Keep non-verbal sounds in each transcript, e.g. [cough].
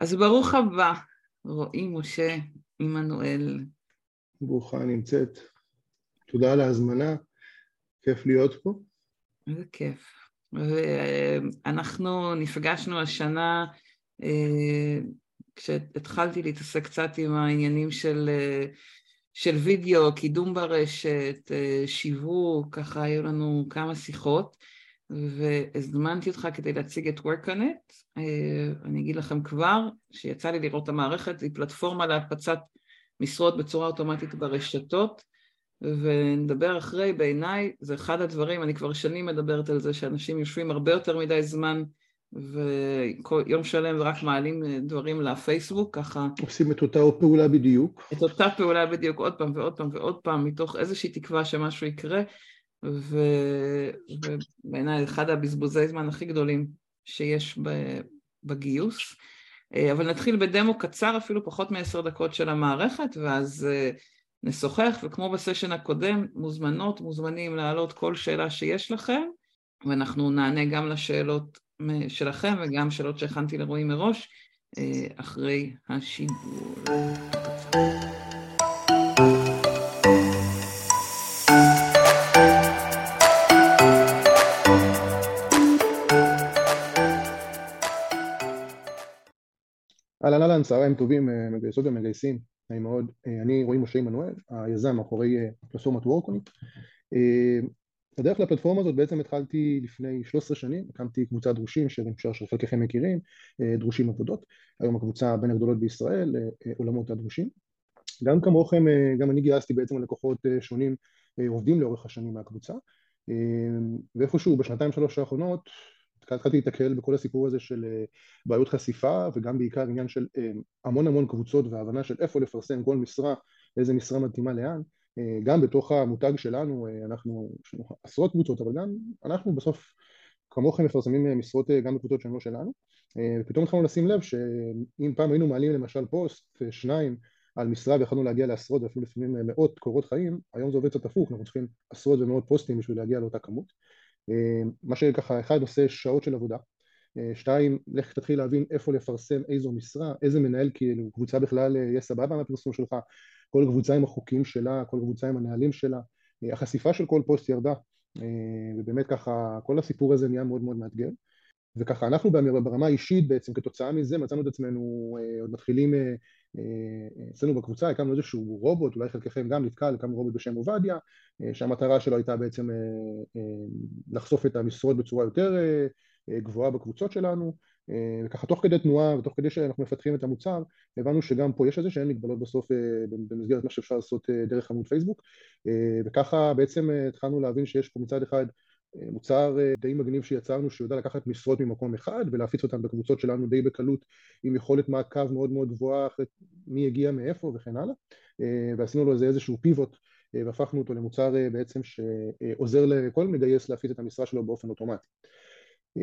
אז ברוך הבא, רועי משה עמנואל. ברוכה נמצאת. תודה על ההזמנה, כיף להיות פה. איזה כיף. ואנחנו נפגשנו השנה אה, כשהתחלתי להתעסק קצת עם העניינים של, אה, של וידאו, קידום ברשת, אה, שיווק, ככה היו לנו כמה שיחות. והזמנתי אותך כדי להציג את WorkOnIt. אה, אני אגיד לכם כבר שיצא לי לראות את המערכת, היא פלטפורמה להפצת משרות בצורה אוטומטית ברשתות, ונדבר אחרי, בעיניי זה אחד הדברים, אני כבר שנים מדברת על זה שאנשים יושבים הרבה יותר מדי זמן ויום שלם ורק מעלים דברים לפייסבוק, ככה... עושים את אותה פעולה בדיוק. את אותה פעולה בדיוק עוד פעם ועוד פעם ועוד פעם, מתוך איזושהי תקווה שמשהו יקרה, ובעיניי אחד הבזבוזי זמן הכי גדולים שיש בגיוס. אה, אבל נתחיל בדמו קצר, אפילו פחות מעשר דקות של המערכת, ואז אה, נשוחח, וכמו בסשן הקודם, מוזמנות, מוזמנים להעלות כל שאלה שיש לכם, ואנחנו נענה גם לשאלות שלכם וגם שאלות שהכנתי לרועי מראש, אה, אחרי השידור. אהלן צהריים טובים, אה, מגייסות ומגייסים, נעים מאוד. אה, אני רועי משה עמנואל, היזם מאחורי אה, פלטפורמת וורקוניק. בדרך לפלטפורמה הזאת בעצם התחלתי לפני 13 שנים, הקמתי קבוצת דרושים שאני משער שחלקכם מכירים, דרושים עבודות, היום הקבוצה בין הגדולות בישראל, עולמות הדרושים. גם כמוכם, גם אני גייסתי בעצם לקוחות שונים עובדים לאורך השנים מהקבוצה, ואיפשהו בשנתיים שלוש האחרונות התחלתי להתקל בכל הסיפור הזה של אה, בעיות חשיפה וגם בעיקר עניין של אה, המון המון קבוצות והבנה של איפה לפרסם כל משרה, איזה משרה מתאימה לאן. אה, גם בתוך המותג שלנו, אנחנו, יש לנו עשרות קבוצות, אבל גם אנחנו בסוף כמוכם מפרסמים משרות גם בקבוצות שהן לא שלנו. ופתאום התחלנו לשים לב שאם פעם היינו מעלים למשל פוסט, שניים על משרה ויכולנו להגיע לעשרות ואפילו לפעמים מאות קורות חיים, היום זה עובד קצת הפוך, אנחנו צריכים עשרות ומאות פוסטים בשביל להגיע לאותה כמות מה שככה אחד עושה שעות של עבודה, אה, שתיים, לך תתחיל להבין איפה לפרסם איזו משרה, איזה מנהל כאילו קבוצה בכלל אה, יהיה סבבה מהפרסום שלך, כל קבוצה עם החוקים שלה, כל קבוצה עם הנהלים שלה, החשיפה של כל פוסט ירדה. ובאמת ככה כל הסיפור הזה נהיה מאוד מאוד מאתגר. וככה אנחנו ברמה האישית בעצם כתוצאה מזה מצאנו את עצמנו עוד מתחילים אצלנו בקבוצה הקמנו איזשהו רובוט, אולי חלקכם גם נתקל, הקמנו רובוט בשם עובדיה, שהמטרה שלו הייתה בעצם לחשוף את המשרות בצורה יותר גבוהה בקבוצות שלנו, וככה תוך כדי תנועה ותוך כדי שאנחנו מפתחים את המוצר, הבנו שגם פה יש איזה שהן מגבלות בסוף במסגרת מה שאפשר לעשות דרך עמוד פייסבוק, וככה בעצם התחלנו להבין שיש פה מצד אחד מוצר אה, די מגניב שיצרנו שיודע לקחת משרות ממקום אחד ולהפיץ אותן בקבוצות שלנו די בקלות עם יכולת מעקב מאוד מאוד גבוהה אחרי מי הגיע מאיפה וכן הלאה אה, ועשינו לו איזה איזשהו פיבוט אה, והפכנו אותו למוצר בעצם שעוזר לכל מגייס להפיץ את המשרה שלו באופן אוטומטי.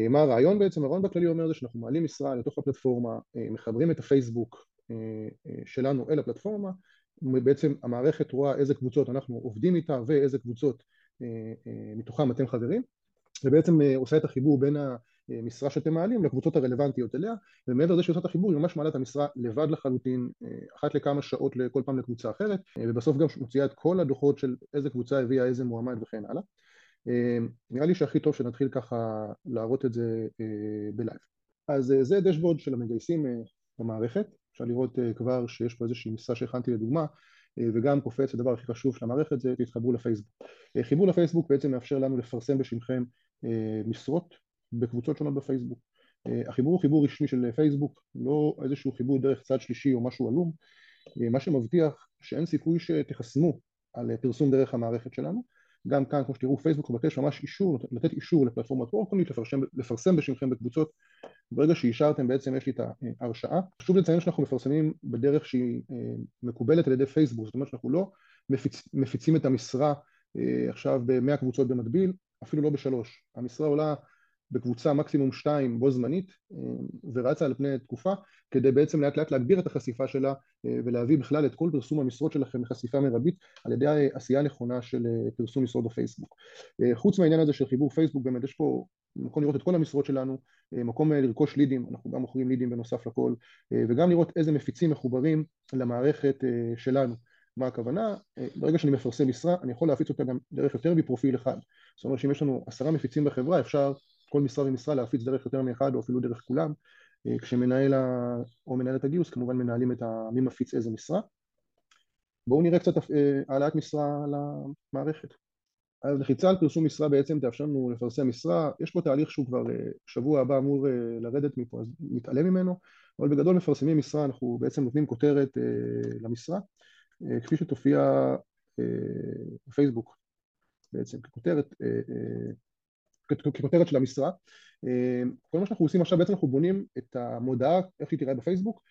מה הרעיון בעצם? הרעיון בכללי אומר זה שאנחנו מעלים משרה לתוך הפלטפורמה, מחברים את הפייסבוק שלנו אל הפלטפורמה, בעצם המערכת רואה איזה קבוצות אנחנו עובדים איתה ואיזה קבוצות מתוכם אתם חברים, ובעצם אה, עושה את החיבור בין המשרה שאתם מעלים לקבוצות הרלוונטיות אליה, ומעבר לזה שעושה את החיבור היא ממש מעלה את המשרה לבד לחלוטין, אחת לכמה שעות כל פעם לקבוצה אחרת, ובסוף גם מוציאה את כל הדוחות של איזה קבוצה הביאה איזה מועמד וכן הלאה. נראה לי שהכי טוב שנתחיל ככה להראות את זה בלייב. אז זה דשבורד של המגייסים במערכת, אפשר לראות כבר שיש פה איזושהי משרה שהכנתי לדוגמה, אה, וגם קופץ הדבר הכי חשוב של המערכת זה תתחברו לפייסבוק. אה, חיבור לפייסבוק בעצם מאפשר לנו לפרסם בשמכם אה, משרות בקבוצות שונות בפייסבוק. החיבור הוא חיבור רשמי של פייסבוק, לא איזשהו חיבור דרך צד שלישי או משהו עלום, מה שמבטיח שאין סיכוי שתחסמו על פרסום דרך המערכת שלנו. גם כאן, כמו שתראו, פייסבוק מבקש ממש אישור, לתת אישור לפלטפורמת וורקונית, לפרסם, לפרסם בשמכם בקבוצות ברגע שאישרתם בעצם יש לי את ההרשאה. חשוב לציין שאנחנו מפרסמים בדרך שהיא אה, מקובלת על ידי פייסבוק, זאת אומרת שאנחנו לא מפיצ... מפיצים את המשרה אה, עכשיו במאה קבוצות במקביל, אפילו לא בשלוש. המשרה עולה בקבוצה מקסימום שתיים בו זמנית אה, ורצה על פני תקופה כדי בעצם לאט לאט להגביר את החשיפה שלה ולהביא בכלל את כל פרסום המשרות שלכם לחשיפה מרבית על ידי עשייה נכונה של פרסום משרות בפייסבוק. חוץ מהעניין הזה של חיבור פייסבוק באמת יש פה מקום לראות את כל המשרות שלנו, מקום לרכוש לידים, אנחנו גם מוכרים לידים בנוסף לכל, וגם לראות איזה מפיצים מחוברים למערכת שלנו. מה הכוונה? ברגע שאני מפרסם משרה, אני יכול להפיץ אותה גם דרך יותר מפרופיל אחד. זאת אומרת שאם יש לנו עשרה מפיצים בחברה, אפשר כל משרה ומשרה להפיץ דרך יותר מאחד או אפילו דרך כולם, כשמנהל ה... או מנהלת הגיוס כמובן מנהלים את ה... מי מפיץ איזה משרה. בואו נראה קצת העלאת משרה למערכת. אז לחיצה על פרסום משרה בעצם תאפשר לנו לפרסם משרה, יש פה תהליך שהוא כבר שבוע הבא אמור לרדת מפה, אז נתעלם ממנו, אבל בגדול מפרסמים משרה, אנחנו בעצם נותנים כותרת למשרה, כפי שתופיע בפייסבוק בעצם, ככותרת, ככותרת של המשרה. כל מה שאנחנו עושים עכשיו, בעצם אנחנו בונים את המודעה, איך היא תראה בפייסבוק,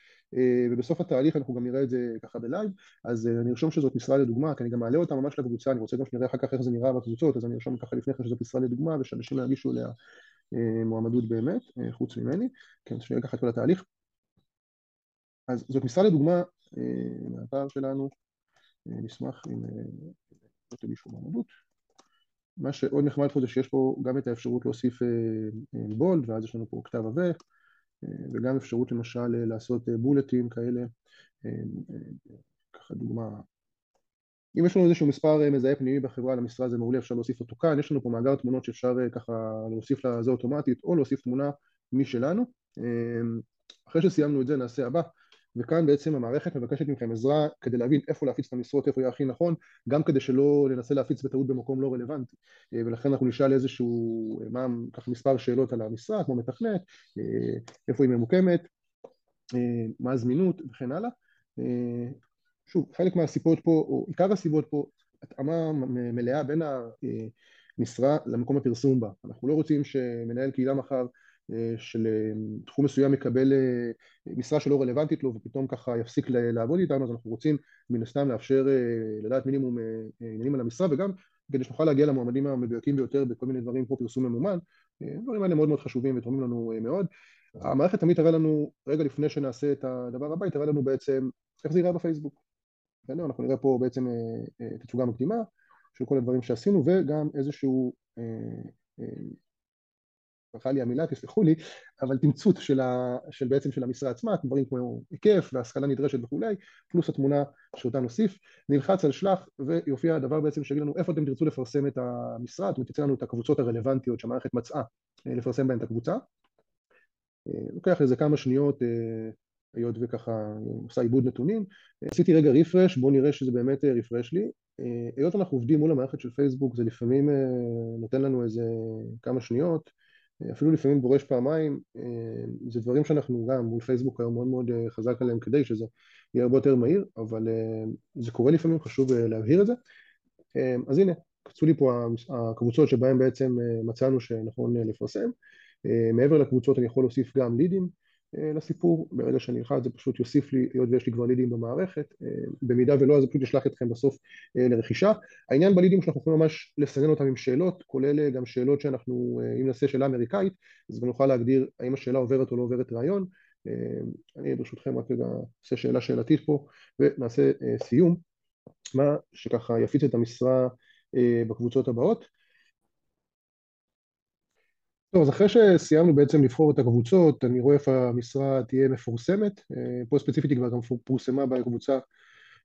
ובסוף התהליך אנחנו גם נראה את זה ככה בלייב, אז אני ארשום שזאת משרה לדוגמה, כי אני גם מעלה אותה ממש לקבוצה, אני רוצה גם שנראה אחר כך איך זה נראה בקבוצות, אז אני ארשום ככה לפני כן שזאת משרה לדוגמה, ושאנשים ירגישו אליה מועמדות באמת, חוץ ממני, כן, שנראה ככה את כל התהליך. אז זאת משרה לדוגמה מהאתר שלנו, נשמח אם תגישו מועמדות. מה שעוד נחמד פה זה שיש פה גם את האפשרות להוסיף בולד, ואז יש לנו פה כתב עבה, וגם אפשרות למשל לעשות בולטים כאלה, ככה דוגמה. אם יש לנו איזשהו מספר מזהה פנימי בחברה למשרה זה מעולה, אפשר להוסיף אותו כאן, יש לנו פה מאגר תמונות שאפשר ככה להוסיף לזה אוטומטית, או להוסיף תמונה משלנו. אחרי שסיימנו את זה נעשה הבא, וכאן בעצם המערכת מבקשת מכם עזרה כדי להבין איפה להפיץ את המשרות, איפה יהיה הכי נכון, גם כדי שלא ננסה להפיץ בטעות במקום לא רלוונטי. ולכן אנחנו נשאל איזשהו, מה, ככה מספר שאלות על המשרה, כמו מתכנת, איפה היא ממוקמת, מה הזמינות וכן הלאה. שוב, חלק מהסיבות פה, או עיקר הסיבות פה, התאמה מלאה בין המשרה למקום הפרסום בה. אנחנו לא רוצים שמנהל קהילה מחר של תחום מסוים יקבל משרה שלא רלוונטית לו ופתאום ככה יפסיק לעבוד איתנו, אז אנחנו רוצים מן הסתם לאפשר לדעת מינימום עניינים על המשרה וגם כדי שנוכל להגיע למועמדים המדויקים ביותר בכל מיני דברים כמו פרסום ממומן, דברים האלה מאוד מאוד חשובים ותורמים לנו מאוד. המערכת תמיד תראה לנו, רגע לפני שנעשה את הדבר הבא, היא תראה לנו בעצם איך זה יראה בפייסבוק. אנחנו נראה פה בעצם תצוגה מקדימה של כל הדברים שעשינו וגם איזשהו ברכה לי המילה, תסלחו לי, אבל תמצות של, ה, של בעצם של המשרה עצמה, דברים כמו היקף והשכלה נדרשת וכולי, פלוס התמונה שאותה נוסיף, נלחץ על שלח ויופיע הדבר בעצם שיגיד לנו איפה אתם תרצו לפרסם את המשרה, אומרת תצא לנו את הקבוצות הרלוונטיות שהמערכת מצאה לפרסם בהן את הקבוצה. לוקח איזה כמה שניות, היות וככה עושה עיבוד נתונים, עשיתי רגע רפרש, בואו נראה שזה באמת רפרש לי, היות אנחנו עובדים מול המערכת של פייסבוק זה לפעמים נותן לנו איזה כמה שניות אפילו לפעמים דורש פעמיים, זה דברים שאנחנו גם מול פייסבוק היום מאוד מאוד חזק עליהם כדי שזה יהיה הרבה יותר מהיר, אבל זה קורה לפעמים, חשוב להבהיר את זה. אז הנה, קצו לי פה הקבוצות שבהן בעצם מצאנו שנכון לפרסם. מעבר לקבוצות אני יכול להוסיף גם לידים לסיפור, ברגע שאני אלחץ זה פשוט יוסיף לי, היות ויש לי כבר לידים במערכת, במידה ולא אז זה פשוט ישלח אתכם בסוף לרכישה. העניין בלידים שאנחנו יכולים ממש לסנן אותם עם שאלות, כולל גם שאלות שאנחנו, אם נעשה שאלה אמריקאית, אז גם נוכל להגדיר האם השאלה עוברת או לא עוברת רעיון. אני ברשותכם רק רגע אעשה שאלה שאלתית פה ונעשה סיום, מה שככה יפיץ את המשרה בקבוצות הבאות. טוב, אז אחרי שסיימנו בעצם לבחור את הקבוצות, אני רואה איפה המשרה תהיה מפורסמת, פה ספציפית היא כבר גם פורסמה בקבוצה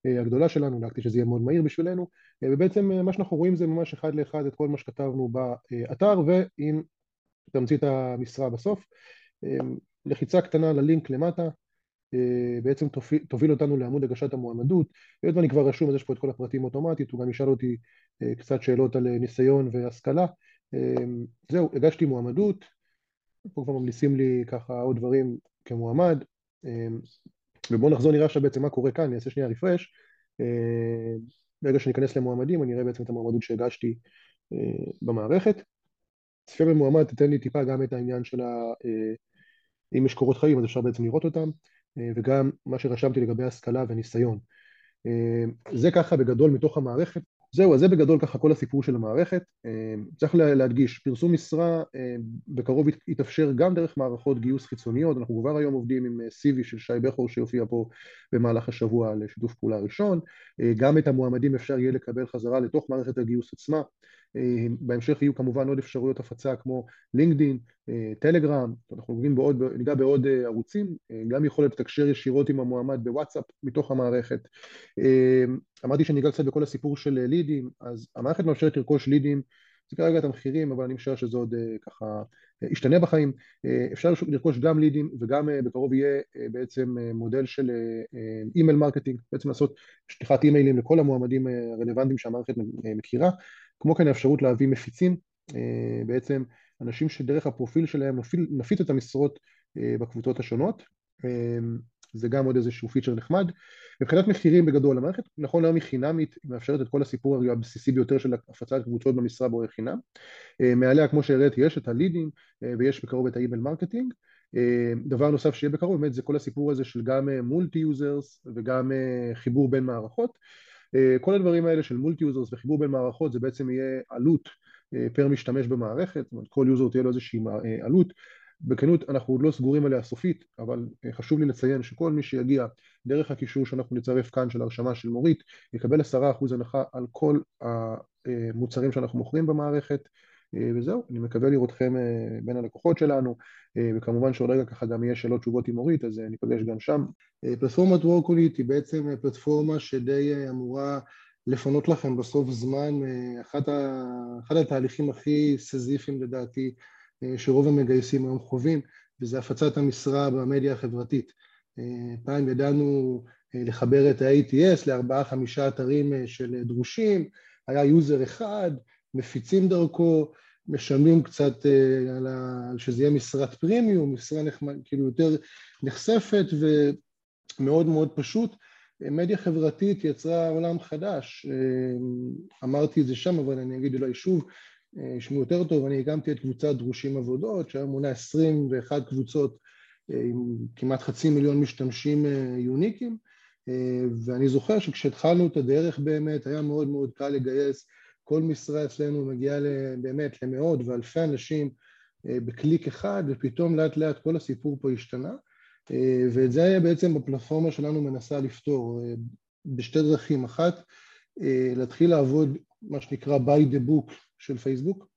הגדולה שלנו, דאגתי שזה יהיה מאוד מהיר בשבילנו, ובעצם מה שאנחנו רואים זה ממש אחד לאחד את כל מה שכתבנו באתר, ועם תמצית המשרה בסוף. לחיצה קטנה ללינק למטה, בעצם תוביל אותנו לעמוד הגשת המועמדות, היות ואני כבר רשום אז יש פה את כל הפרטים אוטומטית, הוא גם ישאל אותי קצת שאלות על ניסיון והשכלה, זהו, הגשתי מועמדות, פה כבר ממליצים לי ככה עוד דברים כמועמד, ובואו נחזור נראה עכשיו בעצם מה קורה כאן, אני אעשה שנייה רפרש, ברגע שאני אכנס למועמדים אני אראה בעצם את המועמדות שהגשתי במערכת. צפייה במועמד תתן לי טיפה גם את העניין של ה... אם יש קורות חיים אז אפשר בעצם לראות אותם, וגם מה שרשמתי לגבי השכלה וניסיון. זה ככה בגדול מתוך המערכת. זהו, אז זה בגדול ככה כל הסיפור של המערכת. צריך להדגיש, פרסום משרה בקרוב יתאפשר גם דרך מערכות גיוס חיצוניות, אנחנו כבר היום עובדים עם CV של שי בכור שיופיע פה במהלך השבוע לשיתוף פעולה ראשון, גם את המועמדים אפשר יהיה לקבל חזרה לתוך מערכת הגיוס עצמה, בהמשך יהיו כמובן עוד אפשרויות הפצה כמו LinkedIn, טלגרם, אנחנו בעוד, ניגע בעוד ערוצים, גם יכולת לתקשר ישירות עם המועמד בוואטסאפ מתוך המערכת. אמרתי שניגע קצת בכל הסיפור של לידים, אז המערכת מאפשרת לרכוש לידים זה כרגע את המחירים, אבל אני משער שזה עוד אה, ככה אה, ישתנה בחיים. אה, אפשר לרכוש גם לידים וגם בקרוב יהיה בעצם מודל של email marketing, בעצם לעשות שליחת אימיילים לכל המועמדים הרלוונטיים שהמערכת מכירה, כמו כן האפשרות להביא מפיצים, בעצם אנשים שדרך הפרופיל שלהם נפיץ את המשרות בקבוצות השונות. זה גם עוד איזשהו פיצ'ר נחמד. מבחינת מחירים בגדול, המערכת נכון היום היא חינמית, היא מאפשרת את כל הסיפור הבסיסי ביותר של הפצת קבוצות במשרה בו היא חינם. אה, מעליה, כמו שהראיתי, יש את הלידים אה, ויש בקרוב את ה email marketing. אה, דבר נוסף שיהיה בקרוב, באמת זה כל הסיפור הזה של גם multi users וגם חיבור בין מערכות. כל הדברים האלה של multi users וחיבור בין מערכות זה בעצם יהיה עלות פר משתמש במערכת, זאת אומרת כל user תהיה לו איזושהי עלות, בכנות אנחנו עוד לא סגורים עליה סופית, אבל אה, חשוב לי לציין שכל מי שיגיע דרך הקישור שאנחנו נצרף כאן של הרשמה של מורית, יקבל עשרה אחוז הנחה על כל המוצרים שאנחנו מוכרים במערכת, אה, וזהו, אני מקווה לראותכם אה, בין הלקוחות שלנו, וכמובן שעוד רגע ככה גם יהיה שאלות תשובות עם מורית, אז ניפגש גם שם. פלטפורמת WorkOnIt היא בעצם פלטפורמה שדי אמורה לפנות לכם בסוף זמן, אחד, ה... אחד התהליכים הכי סזיפיים לדעתי אה, שרוב המגייסים היום חווים, וזה הפצת המשרה במדיה החברתית. אה, פעם ידענו אה, לחבר את ה-ATS לארבעה חמישה אתרים של דרושים, היה user אחד, מפיצים דרכו, משלמים קצת על ה... שזה יהיה משרת פרימיום, משרה נחמד, כאילו יותר נחשפת ומאוד מאוד פשוט. מדיה חברתית יצרה עולם חדש, אמרתי את זה שם אבל אני אגיד אולי שוב, ישמעו יותר טוב, אני הקמתי את קבוצת דרושים עבודות, שהיום מונה 21 קבוצות אה, עם כמעט חצי מיליון משתמשים אה, יוניקים, אה, ואני זוכר שכשהתחלנו את הדרך באמת, היה מאוד מאוד קל לגייס, כל משרה אצלנו מגיעה באמת למאות ואלפי אנשים בקליק אחד, ופתאום לאט לאט כל הסיפור פה השתנה, ואת זה היה בעצם בפלטפורמה שלנו מנסה לפתור בשתי דרכים, אחת, להתחיל לעבוד מה שנקרא by the book של פייסבוק.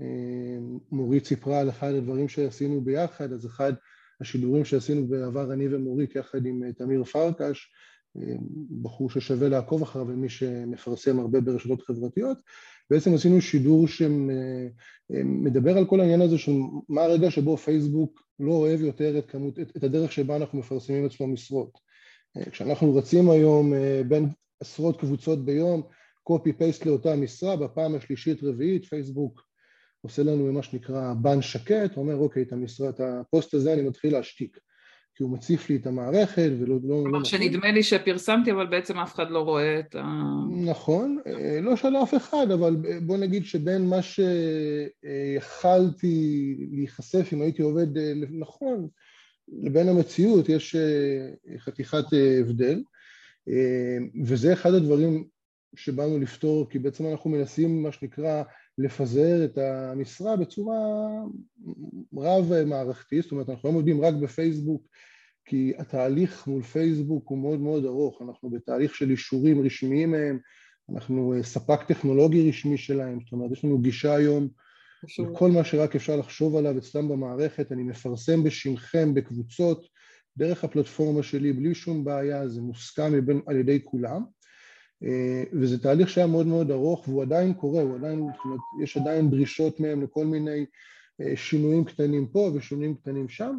אה, מורית סיפרה על אחד הדברים שעשינו ביחד, אז אחד השידורים שעשינו בעבר אני ומורית יחד עם אה, תמיר פרקש, אה, בחור ששווה לעקוב אחריו ומי שמפרסם הרבה ברשתות חברתיות, בעצם עשינו שידור שמדבר על כל העניין הזה של מה הרגע שבו פייסבוק לא אוהב יותר את, כמות, את, את הדרך שבה אנחנו מפרסמים אצלו משרות. כשאנחנו רצים היום בין עשרות קבוצות ביום, קופי פייסט לאותה משרה, בפעם השלישית רביעית פייסבוק עושה לנו מה שנקרא בן שקט, אומר אוקיי, את המשרה, את הפוסט הזה אני מתחיל להשתיק, כי הוא מציף לי את המערכת ולא... לא, כלומר לא, לא שנדמה לי שפרסמתי אבל בעצם אף אחד לא רואה את ה... נכון, אה, לא של אף אחד, אבל בוא נגיד שבין מה שיכלתי להיחשף אם הייתי עובד אה, נכון, לבין המציאות יש אה, חתיכת הבדל, וזה אחד הדברים שבאנו לפתור, כי בעצם אנחנו מנסים, מה שנקרא, לפזר את המשרה בצורה רב-מערכתית, זאת אומרת, אנחנו לא עובדים רק בפייסבוק, כי התהליך מול פייסבוק הוא מאוד מאוד ארוך, אנחנו בתהליך של אישורים רשמיים מהם, אנחנו אה, ספק טכנולוגי רשמי שלהם, זאת אומרת, יש לנו גישה היום לכל מה שרק אפשר לחשוב עליו אצלם במערכת, אני מפרסם בשמכם בקבוצות, דרך הפלטפורמה שלי, בלי שום בעיה, זה מוסכם על ידי כולם. אה, וזה תהליך שהיה מאוד מאוד ארוך והוא עדיין קורה, הוא עדיין, זאת אומרת, יש עדיין דרישות מהם לכל מיני אה, שינויים קטנים פה ושינויים קטנים שם.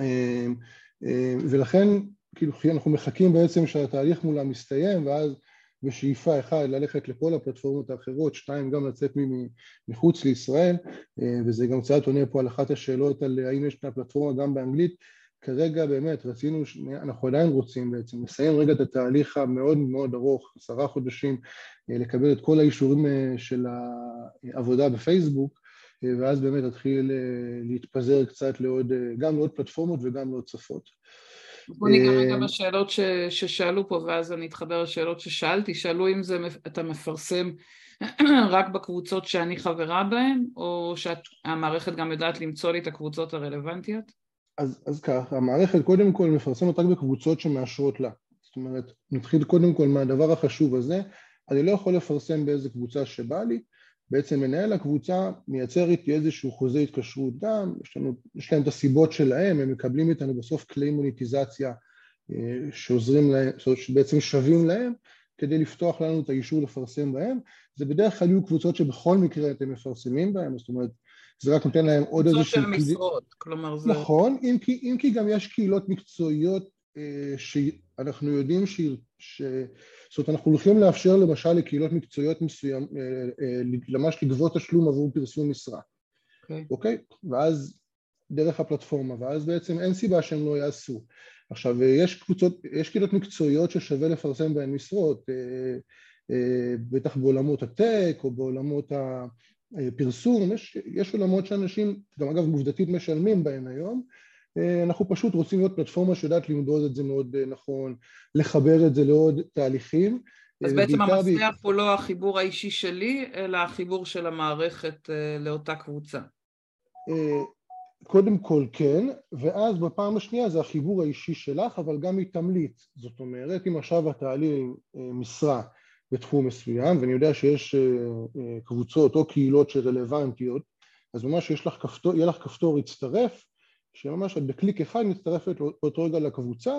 אה, ולכן כאילו אנחנו מחכים בעצם שהתהליך מולם מסתיים ואז בשאיפה אחד ללכת לכל הפלטפורמות האחרות, שתיים גם לצאת מחוץ לישראל וזה גם קצת עונה פה על אחת השאלות על האם יש את הפלטפורמה גם באנגלית כרגע באמת רצינו, אנחנו עדיין רוצים בעצם לסיים רגע את התהליך המאוד מאוד ארוך, עשרה חודשים, אה, לקבל את כל האישורים אה, של העבודה בפייסבוק, אה, ואז באמת להתחיל להתפזר קצת לעוד, גם לעוד פלטפורמות וגם לעוד שפות. בוא ניגע רגע בשאלות ש, ששאלו פה, ואז אני אתחבר לשאלות ששאלתי. שאלו אם זה, אתה מפרסם [clears throat] רק בקבוצות שאני חברה בהן, או שהמערכת גם יודעת למצוא לי את הקבוצות הרלוונטיות? אז, אז כך, המערכת קודם כל מפרסמת רק בקבוצות שמאשרות לה. זאת אומרת, נתחיל קודם כל מהדבר החשוב הזה, אני לא יכול לפרסם באיזה קבוצה שבא לי, בעצם מנהל הקבוצה מייצר איתי איזשהו חוזה התקשרות גם, יש, לנו, יש להם את הסיבות שלהם, הם מקבלים איתנו בסוף כלי מוניטיזציה אה, שעוזרים להם, שבעצם שווים להם, כדי לפתוח לנו את האישור לפרסם בהם, זה בדרך כלל יהיו קבוצות שבכל מקרה אתם מפרסמים בהם, זאת אומרת זה רק נותן להם עוד איזשהו... קבוצות של משרות, כלומר זה... נכון, אם כי, אם כי גם יש קהילות מקצועיות אה, שאנחנו יודעים ש... ש... זאת אומרת אנחנו הולכים לאפשר למשל לקהילות מקצועיות מסוים, אה, אה, ממש לגבות תשלום עבור פרסום משרה, אוקיי? Okay. Okay? ואז דרך הפלטפורמה, ואז בעצם אין סיבה שהם לא יעשו. עכשיו יש קבוצות, יש קהילות מקצועיות ששווה לפרסם בהן משרות, בטח בעולמות הטק או בעולמות הפרסום, יש, יש עולמות שאנשים, גם אגב עובדתית משלמים בהן היום, אנחנו פשוט רוצים להיות פלטפורמה שיודעת למדוד את זה מאוד נכון, לחבר את זה לעוד תהליכים. אז בעצם המפתח ב... הוא לא החיבור האישי שלי, אלא החיבור של המערכת לאותה קבוצה. קודם כל כן, ואז בפעם השנייה זה החיבור האישי שלך, אבל גם היא תמליץ. זאת אומרת, אם עכשיו את תעלי משרה בתחום מסוים, ואני יודע שיש קבוצות או קהילות שרלוונטיות, אז ממש יש לך כפתור, יהיה לך כפתור הצטרף, שממש את בקליק אחד מצטרפת באותו רגע לקבוצה,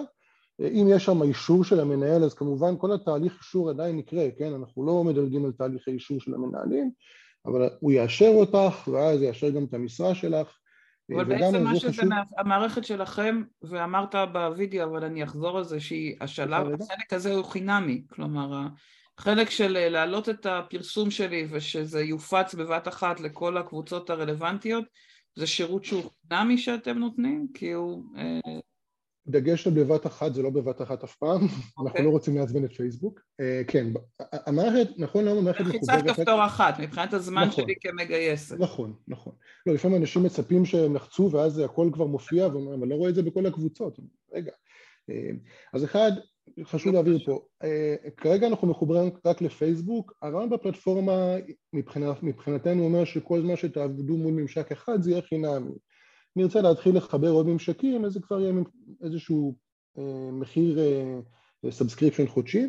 אם יש שם אישור של המנהל אז כמובן כל התהליך אישור עדיין יקרה, כן? אנחנו לא מדלגים על תהליכי אישור של המנהלים, אבל הוא יאשר אותך ואז יאשר גם את המשרה שלך. אבל בעצם מה שזה חשוב... המערכת שלכם, ואמרת בווידאו, אבל אני אחזור על זה, שהיא השלב, החלק הזה הוא חינמי, כלומר החלק של להעלות את הפרסום שלי ושזה יופץ בבת אחת לכל הקבוצות הרלוונטיות, זה שירות שהוא חינמי שאתם נותנים? כי הוא... אה, דגש על בבת אחת זה לא בבת אחת אף פעם, okay. אנחנו אוקיי. לא רוצים לעצבן את פייסבוק. Uh, כן, המערכת, נכון למה המערכת מחוברת... לחיצת כפתור אחת, מבחינת הזמן נכון, שלי כמגייסת. נכון, נכון. לא, לפעמים אנשים מצפים שהם לחצו ואז הכל כבר מופיע, אבל לא רואה את זה בכל הקבוצות. רגע. אז אחד, חשוב להעביר פה, uh, כרגע אנחנו מחוברים רק לפייסבוק, הרעיון בפלטפורמה מבחינת, מבחינתנו אומר שכל זמן שתעבדו מול ממשק אחד זה יהיה חינמי. נרצה להתחיל לחבר עוד ממשקים, אז זה כבר יהיה איזשהו אה, מחיר subscription אה, חודשי.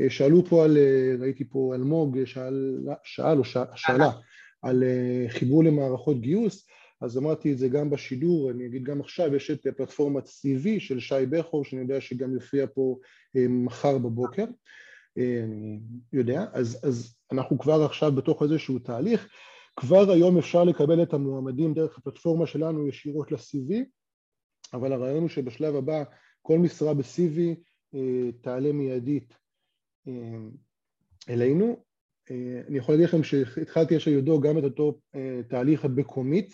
אה, שאלו פה על, ראיתי פה אלמוג שאל, שאל או שאלה על חיבור למערכות גיוס, אז אמרתי את זה גם בשידור, אני אגיד גם עכשיו, יש את פלטפורמת CV של שי בכור, שאני יודע שגם יופיע פה מחר בבוקר, אני יודע, אז, אז אנחנו כבר עכשיו בתוך איזשהו תהליך, כבר היום אפשר לקבל את המועמדים דרך הפלטפורמה שלנו ישירות ל-CV, אבל הרעיון הוא שבשלב הבא כל משרה ב-CV אה, תעלה מיידית אה, אלינו. אה, אני יכול להגיד לכם שהתחלתי יש יודו גם את אותו תהליך בקומית,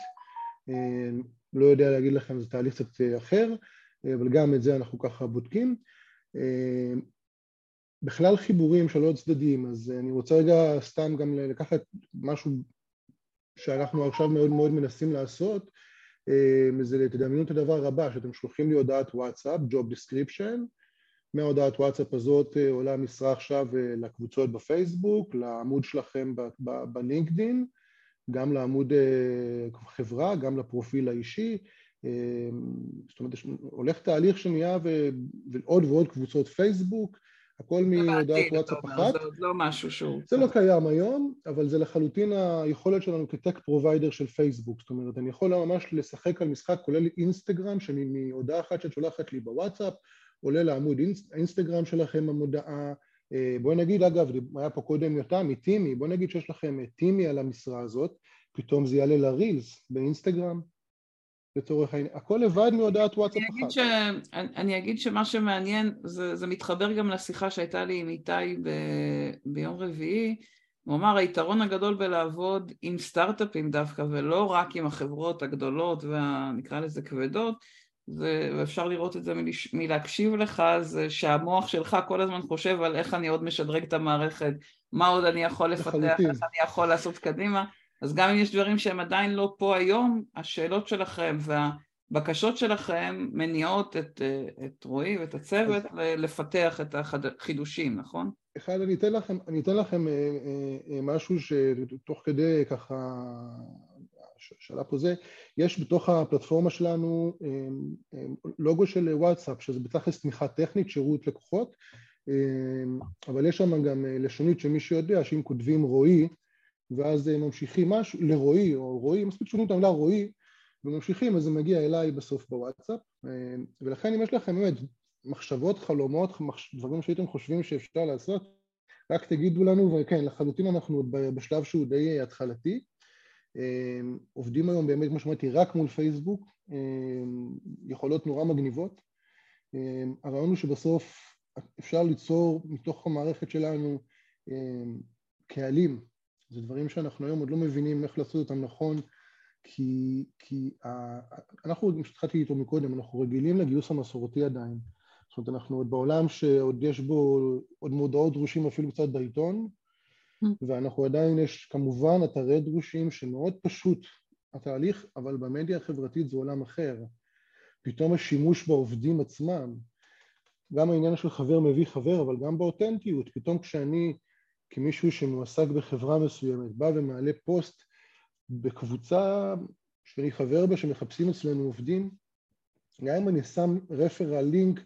לא יודע להגיד לכם זה תהליך קצת אחר, אבל גם את זה אנחנו ככה בודקים. בכלל חיבורים של עוד צדדים, אז אני רוצה רגע סתם גם לקחת משהו שאנחנו עכשיו מאוד מאוד מנסים לעשות, אה, זה תדמיינו את הדבר הבא, שאתם שולחים לי הודעת וואטסאפ, Job Description, מהודעת וואטסאפ הזאת אה, עולה משרה עכשיו אה, לקבוצות בפייסבוק, לעמוד שלכם בלינקדין, גם לעמוד חברה, גם לפרופיל האישי, זאת אומרת, הולך תהליך שנהיה ועוד ועוד קבוצות פייסבוק, הכל מהודעת וואטסאפ אחת. זה עוד לא משהו שהוא... זה לא קיים היום, אבל זה לחלוטין היכולת שלנו כ tech provider של פייסבוק. זאת אומרת, אני יכול ממש לשחק על משחק, כולל אינסטגרם, שאני מהודעה אחת שאת שולחת לי בוואטסאפ, עולה לעמוד אינסטגרם שלכם המודעה. אה, בואי נגיד, אגב, היה פה קודם יותם מטימי, בואי נגיד שיש לכם טימי על המשרה הזאת, פתאום זה יעלה לרילס באינסטגרם, לצורך העניין, הכל לבד מהודעת וואטסאפ אחת. ש... אני אגיד שמה שמעניין, זה, זה מתחבר גם לשיחה שהייתה לי עם איתי ב... ביום רביעי, הוא אמר היתרון הגדול בלעבוד עם סטארט-אפים דווקא ולא רק עם החברות הגדולות והנקרא לזה כבדות זה, ואפשר לראות את זה מלש, מלהקשיב לך, זה שהמוח שלך כל הזמן חושב על איך אני עוד משדרג את המערכת, מה עוד אני יכול לפתח, איך אני יכול לעשות קדימה אז גם אם יש דברים שהם עדיין לא פה היום, השאלות שלכם והבקשות שלכם מניעות את, את רועי ואת הצוות אז... לפתח את החידושים, נכון? אחד, אני אתן לכם, אני אתן לכם אה, אה, משהו שתוך כדי ככה שאלה פה זה, יש בתוך הפלטפורמה שלנו אה, לוגו של וואטסאפ, שזה בתכלס תמיכה טכנית, שירות לקוחות, אבל יש שם גם לשונית שמי שיודע שאם כותבים רועי ואז ממשיכים משהו לרועי או רועי, מספיק שומעים את המילה רועי וממשיכים אז זה מגיע אליי בסוף בוואטסאפ ולכן אם יש לכם באמת מחשבות, חלומות, דברים שהייתם חושבים שאפשר לעשות רק תגידו לנו וכן לחלוטין אנחנו בשלב שהוא די התחלתי עובדים היום באמת כמו שאמרתי רק מול פייסבוק יכולות נורא מגניבות הרעיון הוא שבסוף אפשר ליצור מתוך המערכת שלנו קהלים זה דברים שאנחנו היום עוד לא מבינים איך לעשות אותם נכון, כי, כי ה, אנחנו, כמו שהתחלתי איתו מקודם, אנחנו רגילים לגיוס המסורתי עדיין. זאת אומרת, אנחנו עוד בעולם שעוד יש בו עוד מודעות דרושים אפילו קצת בעיתון. ואנחנו עדיין, יש כמובן אתרי דרושים שמאוד פשוט התהליך, אבל במדיה החברתית זה עולם אחר. פתאום השימוש בעובדים עצמם, גם העניין של חבר מביא חבר, אבל גם באותנטיות, פתאום כשאני כמישהו שמועסק בחברה מסוימת, בא ומעלה פוסט בקבוצה שאני חבר בה שמחפשים אצלנו עובדים, גם אם אני שם רפרל לינק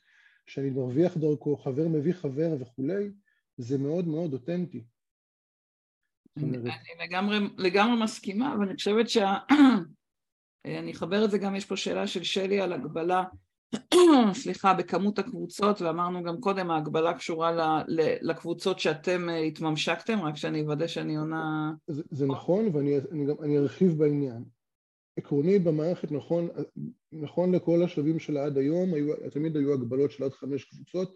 שאני מרוויח דרכו, חבר מביא חבר וכולי, זה מאוד מאוד אותנטי. אני, אני לגמרי, לגמרי מסכימה, ואני חושבת שה... אני אחבר את זה גם, יש פה שאלה של שלי על הגבלה [clears throat] סליחה, בכמות הקבוצות, ואמרנו גם קודם, ההגבלה קשורה ל, ל, לקבוצות שאתם אה, התממשקתם, רק שאני אוודא שאני עונה... זה, זה נכון, ואני אני גם, אני ארחיב בעניין. עקרונית במערכת, נכון, נכון לכל השלבים שלה עד היום, היו, תמיד היו הגבלות של עד חמש קבוצות.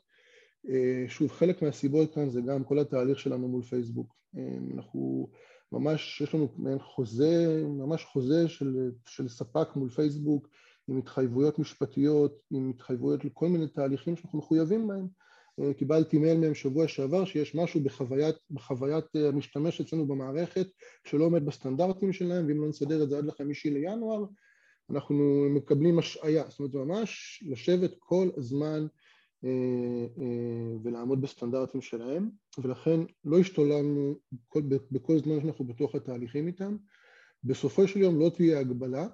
אה, שוב, חלק מהסיבות כאן זה גם כל התהליך שלנו מול פייסבוק. אה, אנחנו ממש, יש לנו מעין חוזה, ממש חוזה של, של ספק מול פייסבוק, עם התחייבויות משפטיות, עם התחייבויות לכל מיני תהליכים שאנחנו מחויבים בהם. אה, קיבלתי מייל מהם שבוע שעבר שיש משהו בחוויית, בחוויית המשתמש אצלנו במערכת שלא עומד בסטנדרטים שלהם ואם לא נסדר את זה עד לחמישי לינואר אנחנו מקבלים השעיה, זאת אומרת ממש לשבת כל הזמן ולעמוד בסטנדרטים שלהם ולכן לא השתוללנו בכל, בכל זמן שאנחנו בתוך התהליכים איתם בסופו של יום לא תהיה הגבלה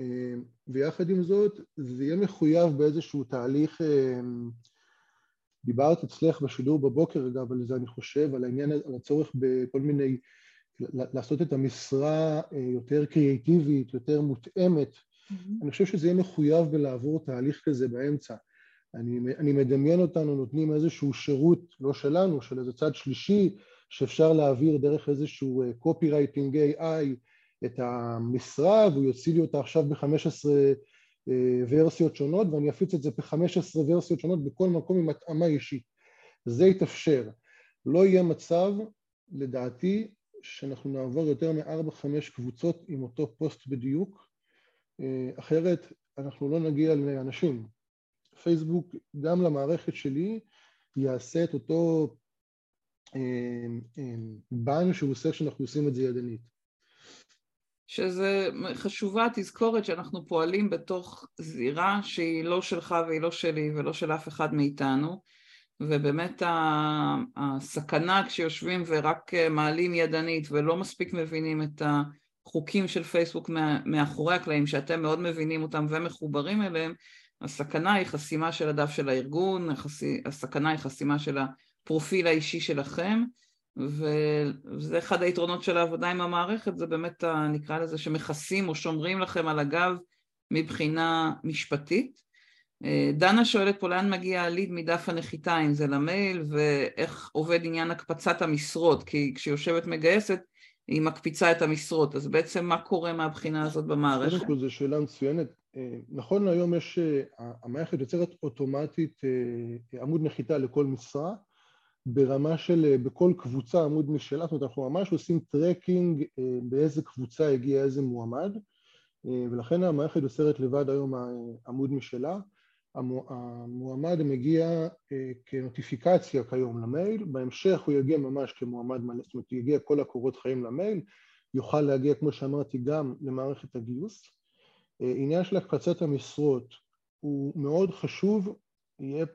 אה, ויחד עם זאת זה יהיה מחויב באיזשהו תהליך, אה, דיברת אצלך בשידור בבוקר אגב על זה אני חושב, על העניין, על הצורך בכל מיני, לעשות את המשרה אה, יותר קריאיטיבית, יותר מותאמת, mm-hmm. אני חושב שזה יהיה מחויב בלעבור תהליך כזה באמצע. אני, אני מדמיין אותנו נותנים איזשהו שירות, לא שלנו, של איזה צד שלישי, שאפשר להעביר דרך איזשהו copywriting AI את המשרה והוא יוציא לי אותה עכשיו ב-15 אה, ורסיות שונות ואני אפיץ את זה ב-15 ורסיות שונות בכל מקום עם התאמה אישית. זה יתאפשר. לא יהיה מצב, לדעתי, שאנחנו נעבור יותר מ-4-5 קבוצות עם אותו פוסט בדיוק, אה, אחרת אנחנו לא נגיע לאנשים. פייסבוק, גם למערכת שלי, יעשה את אותו בן אה, שהוא עושה כשאנחנו עושים את זה ידנית. שזה חשובה תזכורת שאנחנו פועלים בתוך זירה שהיא לא שלך והיא לא שלי ולא של אף אחד מאיתנו ובאמת הסכנה כשיושבים ורק מעלים ידנית ולא מספיק מבינים את החוקים של פייסבוק מאחורי הקלעים שאתם מאוד מבינים אותם ומחוברים אליהם הסכנה היא חסימה של הדף של הארגון, הסכנה היא חסימה של הפרופיל האישי שלכם וזה אחד היתרונות של העבודה עם המערכת, זה באמת, נקרא לזה, שמכסים או שומרים לכם על הגב מבחינה משפטית. אה, דנה שואלת פה לאן מגיע הליד מדף הנחיתה, אם זה למייל, ואיך עובד עניין הקפצת המשרות, כי כשיושבת מגייסת היא מקפיצה את המשרות, אז בעצם מה קורה מהבחינה הזאת במערכת? קודם כל זו שאלה מצוינת. אה, נכון להיום יש, אה, המערכת יוצרת אוטומטית עמוד נחיתה לכל משרה, ברמה של אה, בכל קבוצה עמוד משלה, זאת אומרת אנחנו ממש עושים tracking אה, באיזה קבוצה הגיע איזה מועמד אה, ולכן המערכת יוצרת לבד היום עמוד משלה. המועמד מגיע כנוטיפיקציה כיום למייל, בהמשך הוא יגיע ממש כמועמד מלא, זאת אומרת יגיע כל הקורות חיים למייל, יוכל להגיע כמו שאמרתי גם למערכת הגיוס. עניין של הקפצת המשרות הוא מאוד חשוב, יהיה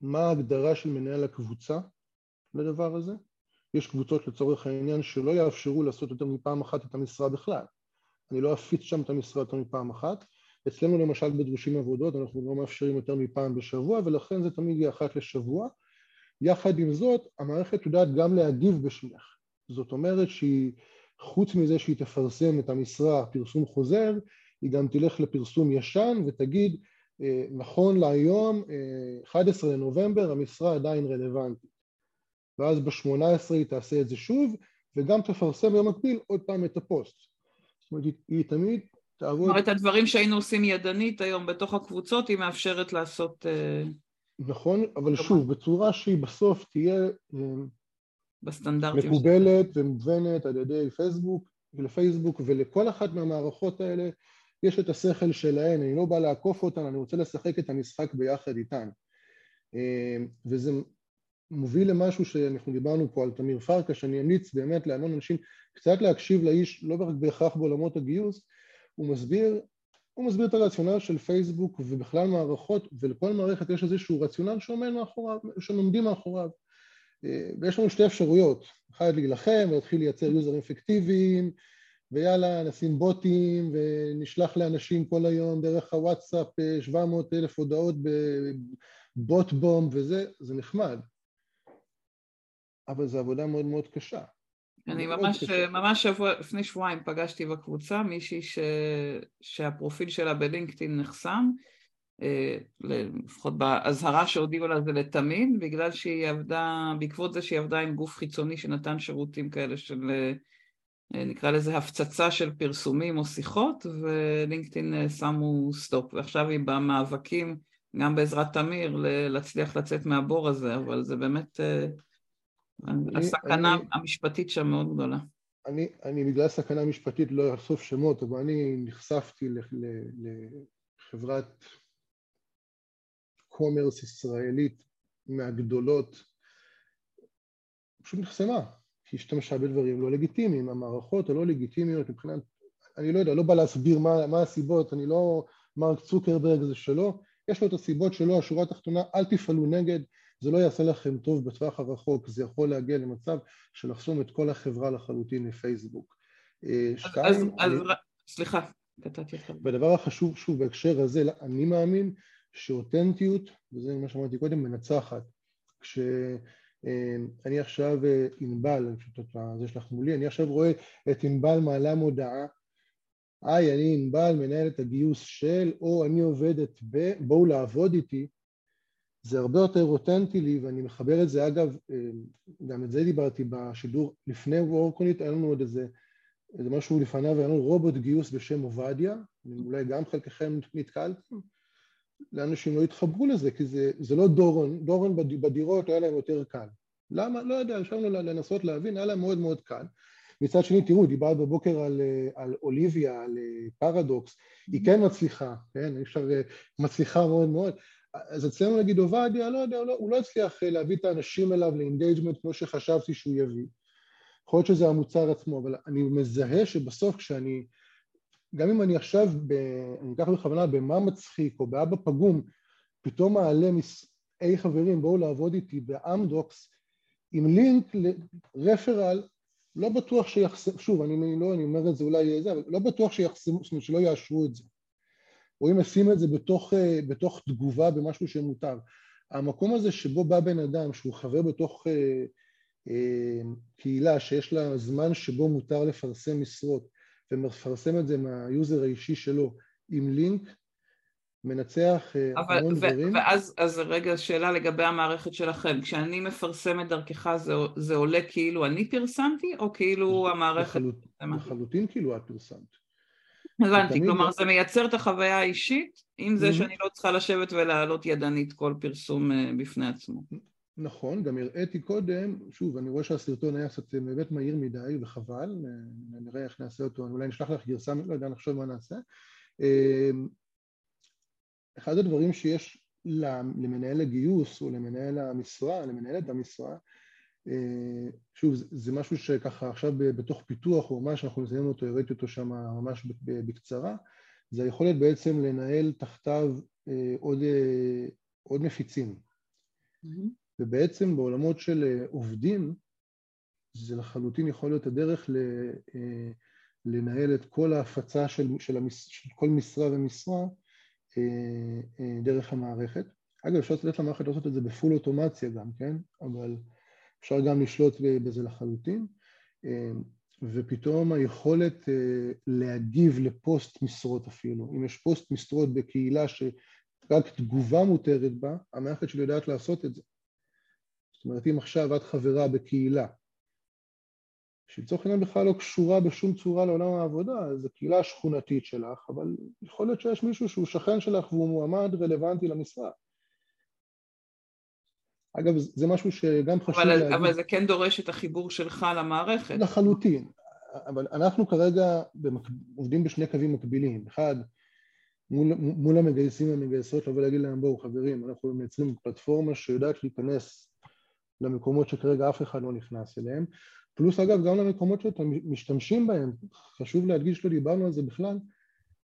מה ההגדרה של מנהל הקבוצה לדבר הזה. יש קבוצות לצורך העניין שלא יאפשרו לעשות יותר מפעם אחת את המשרה בכלל. אני לא אפיץ שם את המשרה יותר מפעם אחת. אצלנו למשל בדרושים עבודות אנחנו לא מאפשרים יותר מפעם בשבוע ולכן זה תמיד יהיה אחת לשבוע. יחד עם זאת המערכת יודעת גם להגיב בשמך. זאת אומרת שהיא, חוץ מזה שהיא תפרסם את המשרה פרסום חוזר, היא גם תלך לפרסום ישן ותגיד, אה, נכון להיום, 11 לנובמבר, המשרה עדיין רלוונטית. ואז ב-18 היא תעשה את זה שוב, וגם תפרסם במקביל עוד פעם את הפוסט. זאת אומרת, היא תמיד תעבוד... זאת אומרת, הדברים שהיינו עושים ידנית היום בתוך הקבוצות, היא מאפשרת לעשות... אה, נכון, אבל שוב, בצורה שהיא בסוף תהיה אה, בסטנדרטים. מקובלת ומובנת על ידי פייסבוק, ולפייסבוק ולכל אחת מהמערכות האלה יש את השכל שלהן, אני לא בא לעקוף אותן, אני רוצה לשחק את המשחק ביחד איתן. אה, וזה מוביל למשהו שאנחנו דיברנו פה על תמיר פרקה, שאני אמליץ באמת להמון אנשים קצת להקשיב לאיש, לא רק בהכרח בעולמות הגיוס, הוא מסביר, הוא מסביר את הרציונל של פייסבוק ובכלל מערכות, ולכל מערכת יש איזשהו רציונל שעומד מאחוריו, שעומדים מאחוריו. אה, ויש לנו שתי אפשרויות, אחד להילחם ולהתחיל לייצר יוזרים פיקטיביים, ויאללה נשים בוטים ונשלח לאנשים כל היום דרך הוואטסאפ 700 אה, אלף הודעות בבוט בום וזה, זה נחמד. אבל זו עבודה מאוד מאוד קשה. אני ממש, ממש שבוע, לפני שבועיים פגשתי בקבוצה מישהי ש, שהפרופיל שלה ב LinkedIn נחסם, אה, לפחות באזהרה שהודיעו לה זה לתמיד, בגלל שהיא עבדה, בעקבות זה שהיא עבדה עם גוף חיצוני שנתן שירותים כאלה של, אה, נקרא לזה הפצצה של פרסומים או שיחות, ו LinkedIn אה, שמו סטופ, ועכשיו היא במאבקים, גם בעזרת תמיר, להצליח לצאת מהבור הזה, אבל זה באמת... הסכנה אני, המשפטית שם מאוד גדולה. אני, אני בגלל סכנה משפטית לא אחשוף שמות, אבל אני נחשפתי לחברת קומרס ישראלית מהגדולות, פשוט נחסמה, כי השתמשה בדברים לא לגיטימיים, המערכות הלא לגיטימיות מבחינת, אני לא יודע, לא בא להסביר מה, מה הסיבות, אני לא מרק צוקרברג זה שלו, יש לו את הסיבות שלו, השורה התחתונה, אל תפעלו נגד, זה לא יעשה לכם טוב בטווח הרחוק, זה יכול להגיע למצב של לחסום את כל החברה לחלוטין לפייסבוק. אה, שתיים, אז, אני... אז סליחה, קטעתי אותך. והדבר החשוב, שוב, בהקשר הזה, אני מאמין שאותנטיות, וזה מה שאמרתי קודם, מנצחת. כשאני אה, עכשיו אה, ענבל, אני פשוט זה שלך מולי, אני עכשיו רואה את ענבל מעלה מודעה, היי, אני ענבל, מנהל את הגיוס של, או אני עובדת ב, בואו לעבוד איתי, זה הרבה יותר אותנטי לי, ואני מחבר את זה, אגב, אה, גם את זה דיברתי בשידור לפני וורקונית, היה לנו עוד איזה, איזה משהו לפניו, היה לנו רובוט גיוס בשם עובדיה, אולי גם חלקכם נתקלתם, לאנשים לא התחברו לזה, כי זה, זה לא דורון, דורון בדירות היה להם יותר קל. למה? לא יודע, ישבנו לנסות להבין, היה להם מאוד מאוד קל. מצד שני, תראו, דיברת בבוקר על, אה, על אוליביה, על אה, פרדוקס, היא כן מצליחה, כן, אי אפשר, מצליחה מאוד מאוד, אז אצלנו נגיד עובדיה, לא יודע, הוא לא, הוא לא הצליח אה, להביא את האנשים אליו ל engagement כמו שחשבתי שהוא יביא. יכול להיות שזה המוצר עצמו, אבל אני מזהה שבסוף כשאני, גם אם אני עכשיו, ב, אני אקח בכוונה במה מצחיק או באבא פגום, פתאום מעלה מס... היי חברים בואו לעבוד איתי באמדוקס עם לינק ל referral, לא בטוח שיחסמו, שוב אני לא, אני אומר את זה אולי זה, אבל לא בטוח שיחסמו, זאת אומרת שלא יאשרו את זה. או אם נשים את זה בתוך, אה, בתוך תגובה במשהו שמותר. המקום הזה שבו בא בן אדם שהוא חבר בתוך אה, אה, קהילה שיש לה זמן שבו מותר לפרסם משרות ומפרסם את זה מהיוזר האישי שלו עם לינק, מנצח אה, אבל, המון ו- דברים. ואז אז רגע שאלה לגבי המערכת שלכם, כשאני מפרסמת דרכך זה, זה עולה כאילו אני פרסמתי או כאילו המערכת... לחלוט, לחלוטין כאילו את פרסמת. הבנתי, כלומר זה מייצר את החוויה האישית עם זה שאני לא צריכה לשבת ולהעלות ידנית כל פרסום אה, בפני עצמו. נכון, גם הראיתי קודם, שוב, אני רואה שהסרטון היה קצת אה, באמת מהיר מדי וחבל, אה, נראה איך נעשה אותו, אולי נשלח לך גרסה, לא יודע, נחשוב מה נעשה. אחד הדברים שיש למנהל הגיוס או למנהל המשרה, למנהלת המשרה, שוב, זה משהו שככה עכשיו בתוך פיתוח או ממש אנחנו נסיים אותו, הראיתי אותו שם ממש בקצרה, זה היכולת בעצם לנהל תחתיו אה, עוד, אה, עוד מפיצים. Mm-hmm. ובעצם בעולמות של אה, עובדים, זה לחלוטין יכול להיות הדרך לנהל את כל ההפצה של, של, המש, של כל משרה ומשרה דרך המערכת. אגב, אפשר לתת למערכת לעשות את זה בפול אוטומציה גם, כן? אבל אפשר גם לשלוט בזה לחלוטין. ופתאום היכולת להגיב לפוסט משרות אפילו, אם יש פוסט משרות בקהילה שרק תגובה מותרת בה, המערכת שלי יודעת לעשות את זה. זאת אומרת, אם עכשיו את חברה בקהילה שלצורך העניין בכלל לא קשורה בשום צורה לעולם העבודה, זו קהילה שכונתית שלך, אבל יכול להיות שיש מישהו שהוא שכן שלך והוא מועמד רלוונטי למשרה. אגב, זה משהו שגם חשוב אבל, להגיד. אבל זה כן דורש את החיבור שלך למערכת. לחלוטין. אבל אנחנו כרגע במק... עובדים בשני קווים מקבילים. אחד, מול, מול המגייסים והמגייסות, לבוא להגיד להם, בואו חברים, אנחנו מייצרים פלטפורמה שיודעת להיכנס למקומות שכרגע אף אחד לא נכנס אליהם. פלוס אגב גם למקומות שאתם משתמשים בהם, חשוב להדגיש, לא דיברנו על זה בכלל,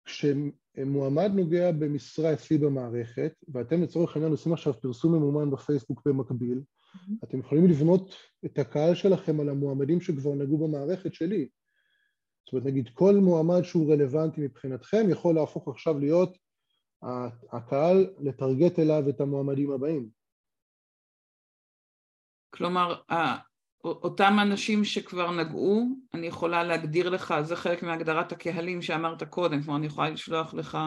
כשמועמד נוגע במשרה אצלי במערכת, ואתם לצורך העניין עושים עכשיו פרסום ממומן בפייסבוק במקביל, mm-hmm. אתם יכולים לבנות את הקהל שלכם על המועמדים שכבר נגעו במערכת שלי. זאת אומרת, נגיד כל מועמד שהוא רלוונטי מבחינתכם יכול להפוך עכשיו להיות הקהל לטרגט אליו את המועמדים הבאים. כלומר, אותם אנשים שכבר נגעו, אני יכולה להגדיר לך, זה חלק מהגדרת הקהלים שאמרת קודם, כלומר אני יכולה לשלוח לך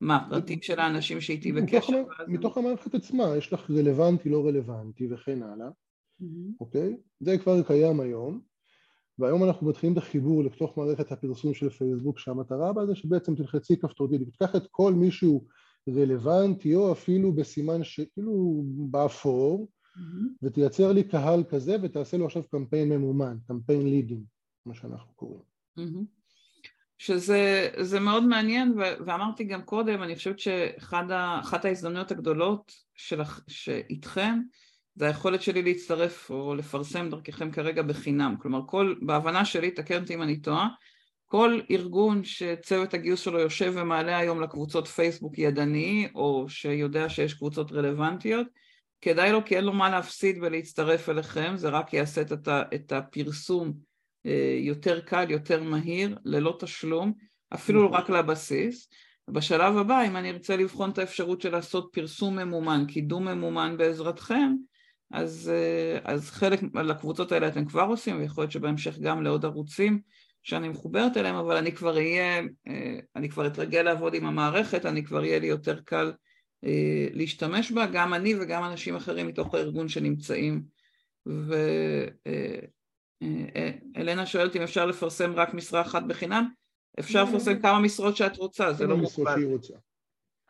מה, פרטים של האנשים שאיתי בקשר? מתוך המערכת עצמה, יש לך רלוונטי, לא רלוונטי וכן הלאה, אוקיי? זה כבר קיים היום, והיום אנחנו מתחילים את החיבור לתוך מערכת הפרסום של פייסבוק, שהמטרה בה זה שבעצם תלחצי כפתורית, תיקח את כל מישהו רלוונטי או אפילו בסימן שכאילו באפור. ותייצר לי קהל כזה ותעשה לו עכשיו קמפיין ממומן, קמפיין לידים, מה שאנחנו קוראים. Mm-hmm. שזה מאוד מעניין, ו- ואמרתי גם קודם, אני חושבת שאחת ההזדמנויות הגדולות שלך, שאיתכם, זה היכולת שלי להצטרף או לפרסם דרככם כרגע בחינם. כלומר, כל, בהבנה שלי, תקן אותי אם אני טועה, כל ארגון שצוות הגיוס שלו יושב ומעלה היום לקבוצות פייסבוק ידני, או שיודע שיש קבוצות רלוונטיות, כדאי לו כי אין לו מה להפסיד ולהצטרף אליכם, זה רק יעשה את, הפרסום אה, יותר קל, יותר מהיר, ללא תשלום, אפילו נכון. רק לבסיס. בשלב הבא, אם אני ארצה לבחון את האפשרות של לעשות פרסום ממומן, קידום ממומן בעזרתכם, אז, אה, אז חלק לקבוצות האלה אתם כבר עושים, ויכול להיות שבהמשך גם לעוד ערוצים שאני מחוברת אליהם, אבל אני כבר אהיה, אה, אני כבר אתרגל לעבוד עם המערכת, אני כבר יהיה לי יותר קל להשתמש בה, גם אני וגם אנשים אחרים מתוך הארגון שנמצאים. ואלנה שואלת אם אפשר לפרסם רק משרה אחת בחינם, אפשר לפרסם כמה משרות שאת רוצה, זה לא מוגבל.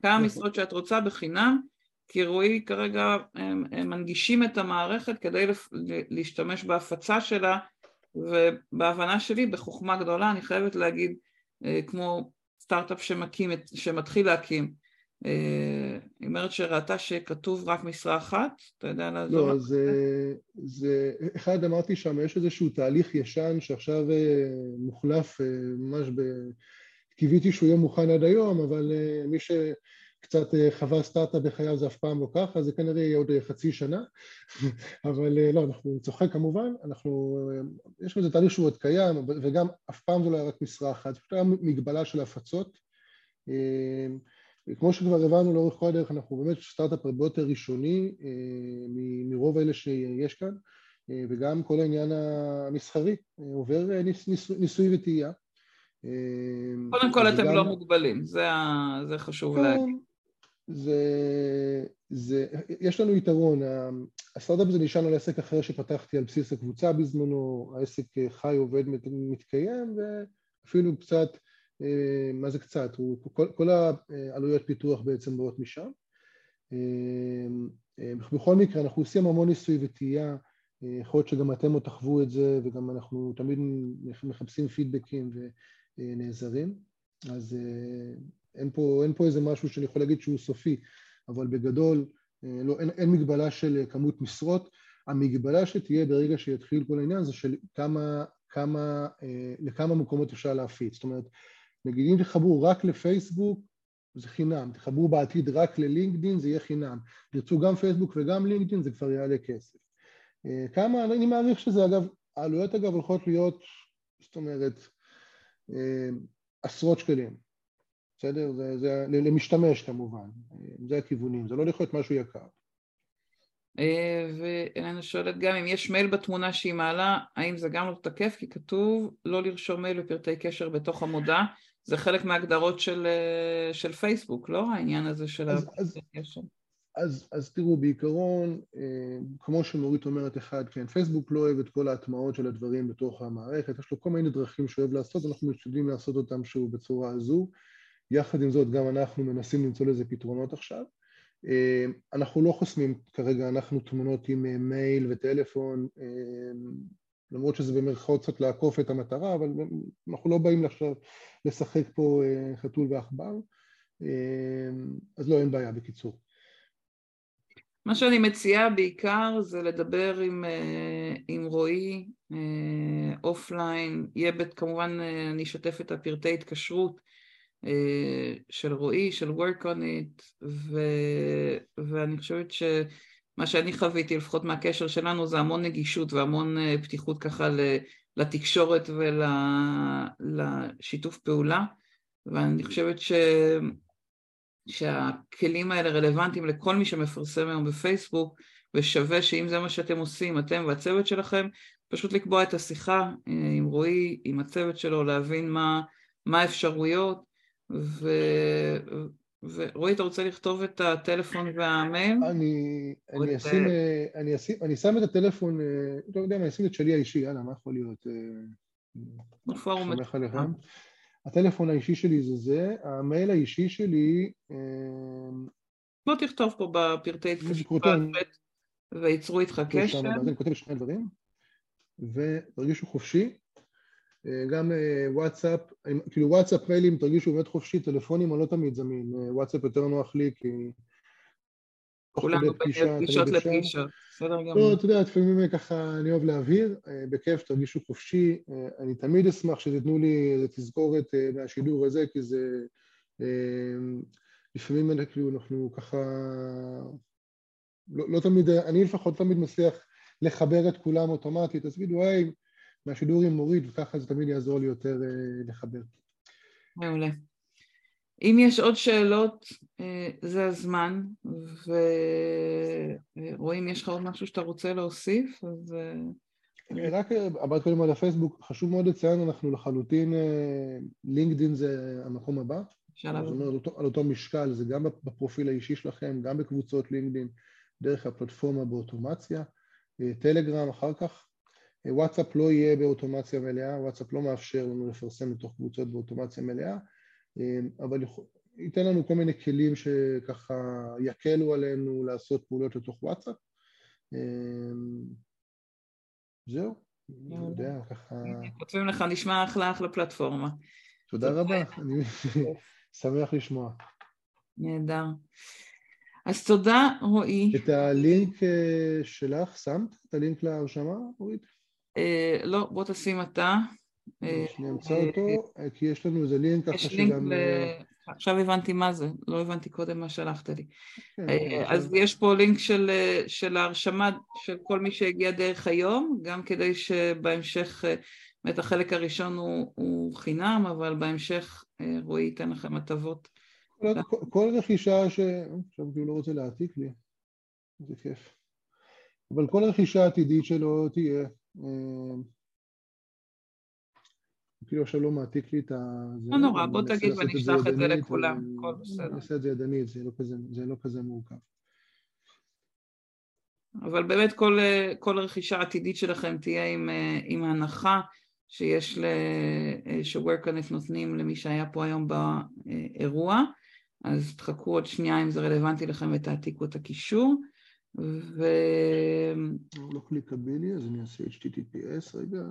כמה נכון. משרות שאת רוצה בחינם, כי רועי כרגע הם, הם מנגישים את המערכת כדי להשתמש בהפצה שלה, ובהבנה שלי, בחוכמה גדולה, אני חייבת להגיד, אה, כמו סטארט-אפ שמקים, שמתחיל להקים, אה, היא אומרת שראתה שכתוב רק משרה אחת, אתה יודע לעזור? לא, אז זה, אחד אמרתי שם, יש איזשהו תהליך ישן שעכשיו אה, מוחלף אה, ממש ב... קיוויתי שהוא יהיה מוכן עד היום, אבל מי שקצת חווה סטארט-אפ בחייו זה אף פעם לא ככה, זה כנראה יהיה עוד חצי שנה, [laughs] אבל לא, אנחנו צוחק כמובן, אנחנו, יש לזה תהליך שהוא עוד קיים, וגם אף פעם זה לא היה רק משרה אחת, זה היה מגבלה של הפצות. כמו שכבר הבנו לאורך כל הדרך, אנחנו באמת סטארט-אפ הרבה יותר ראשוני אה, מרוב אלה שיש כאן, אה, וגם כל העניין המסחרי אה, עובר ניס, ניס, ניסוי וטעייה. קודם כל אתם לא מוגבלים, זה, זה חשוב כן, להגיד. זה, זה, יש לנו יתרון, הסטארט-אפ הזה נשען על עסק אחר שפתחתי על בסיס הקבוצה בזמנו, העסק חי, עובד, מתקיים, ואפילו קצת מה זה קצת? הוא, כל, כל העלויות פיתוח בעצם באות משם. אה, אה, בכל מקרה, אנחנו עושים המון ניסוי וטעייה, יכול להיות שגם אתם עוד תחוו את זה, וגם אנחנו תמיד מחפשים פידבקים ונעזרים, אז אין פה, אין פה איזה משהו שאני יכול להגיד שהוא סופי, אבל בגדול לא, אין, אין מגבלה של כמות משרות, המגבלה שתהיה ברגע שיתחיל כל העניין זה של כמה, כמה, לכמה מקומות אפשר להפיץ, זאת אומרת נגיד אם תחברו רק לפייסבוק זה חינם, תחברו בעתיד רק ללינקדין זה יהיה חינם, תרצו גם פייסבוק וגם לינקדין זה כבר יעלה כסף. אה, כמה, אני מעריך שזה אגב, העלויות אגב הולכות להיות, זאת אומרת, אה, עשרות שקלים, בסדר? זה, זה למשתמש כמובן, אה, זה הכיוונים, זה לא יכול להיות משהו יקר. ואלנה שואלת גם אם יש מייל בתמונה שהיא מעלה, האם זה גם לא תקף? כי כתוב לא לרשום מייל ופרטי קשר בתוך המודעה. זה חלק מההגדרות של, של פייסבוק, לא? העניין הזה של אז, אז, קשר. אז, אז תראו, בעיקרון, אה, כמו שנורית אומרת אחד, כן, פייסבוק לא אוהב את כל ההטמעות של הדברים בתוך המערכת, יש לו כל מיני דרכים שהוא אוהב לעשות, אנחנו משתדלים לעשות אותם שוב בצורה הזו. יחד עם זאת, גם אנחנו מנסים למצוא לזה פתרונות עכשיו. אה, אנחנו לא חוסמים כרגע, אנחנו תמונות עם אה, מייל וטלפון, למרות שזה במרכאות קצת לעקוף את המטרה, אבל אנחנו לא באים עכשיו לשחק פה חתול ועכבר, אז לא, אין בעיה בקיצור. מה שאני מציעה בעיקר זה לדבר עם, אה, עם רועי אופליין, אה, יהיה בית, כמובן אה, אני אשתף את הפרטי התקשרות של רועי, של work on it, ו, ואני חושבת שמה שאני חוויתי, לפחות מהקשר שלנו, זה המון נגישות והמון פתיחות ככה לתקשורת ולשיתוף פעולה, ואני חושבת ש... שהכלים האלה רלוונטיים לכל מי שמפרסם היום בפייסבוק, ושווה שאם זה מה שאתם עושים, אתם והצוות שלכם, פשוט לקבוע את השיחה אה, עם רועי, עם הצוות שלו, להבין מה, מה האפשרויות, ו... ורועי, אתה רוצה לכתוב את הטלפון והמייל? אני, אני, אשים, אה, אני, אשים, אני שם את הטלפון, אה, לא יודע מה, אני אשים את שלי האישי, יאללה, מה יכול להיות? סומך עליכם. הטלפון האישי שלי זה זה, המייל האישי שלי... בוא תכתוב פה בפרטי התקשרות וייצרו איתך קשר. אני כותב שני דברים, ותרגישו חופשי. אה, גם אה, וואטסאפ, כאילו וואטסאפ מיילים תרגישו באמת חופשי, טלפונים אני לא תמיד זמין, אה, וואטסאפ יותר נוח לי כי כולנו בפגישות לפגישות, בסדר גמור. לא, אתה יודע, לפעמים ככה אני אוהב להבהיר, בכיף, תרגישו חופשי, אני תמיד אשמח שתיתנו לי איזה תזכורת מהשידור הזה, כי זה... לפעמים כאילו אנחנו ככה... לא, לא תמיד, אני לפחות תמיד מצליח לחבר את כולם אוטומטית, אז תגידו, היי, מהשידור עם מוריד, וככה זה תמיד יעזור לי יותר לחבר. מעולה. אם יש עוד שאלות, אה, זה הזמן, ורואים, יש לך עוד משהו שאתה רוצה להוסיף, אז... אה, רק אמרת קודם על הפייסבוק, חשוב מאוד לציין, אנחנו לחלוטין, לינקדין אה, זה המקום הבא. זאת אומרת, על אותו, על אותו משקל, זה גם בפרופיל האישי שלכם, גם בקבוצות לינקדין, דרך הפלטפורמה באוטומציה, טלגרם אחר כך. וואטסאפ לא יהיה באוטומציה מלאה, וואטסאפ לא מאפשר לנו לפרסם בתוך קבוצות באוטומציה מלאה, אמ, אבל ייתן לנו כל מיני כלים שככה יקלו עלינו לעשות פעולות לתוך וואטסאפ. אמ, זהו, אני יודע, ככה... כותבים לך, נשמע אחלה אחלה פלטפורמה. תודה רבה, אני [laughs] שמח לשמוע. נהדר. אז תודה, רועי. את הלינק אה, שלך, שמת? את הלינק להרשמה, אורית? אה, לא, בוא תשים אתה. נמצא אה, אותו, כי יש לנו איזה לינק ככה שגם... עכשיו הבנתי מה זה, לא הבנתי קודם מה שלחת לי. כן, אה, אז יש פה לינק של, של ההרשמה של כל מי שהגיע דרך היום, גם כדי שבהמשך, באמת החלק הראשון הוא, הוא חינם, אבל בהמשך רועי ייתן לכם הטבות. כל, כל רכישה ש... עכשיו הוא לא רוצה להעתיק לי, זה כיף. אבל כל רכישה עתידית שלו תהיה כאילו עכשיו לא מעתיק לי את ה... לא נורא, בוא תגיד ונשלח את זה לכולם, הכל בסדר. אני אעשה את זה ידנית, לא זה לא כזה מורכב. אבל באמת כל, כל רכישה עתידית שלכם תהיה עם, עם הנחה שיש, ל, ש-Workconnect נותנים למי שהיה פה היום באירוע, אז תחכו עוד שנייה אם זה רלוונטי לכם ותעתיקו את הקישור. ו... לא קליקבילי, אז אני אעשה HTTPS רגע.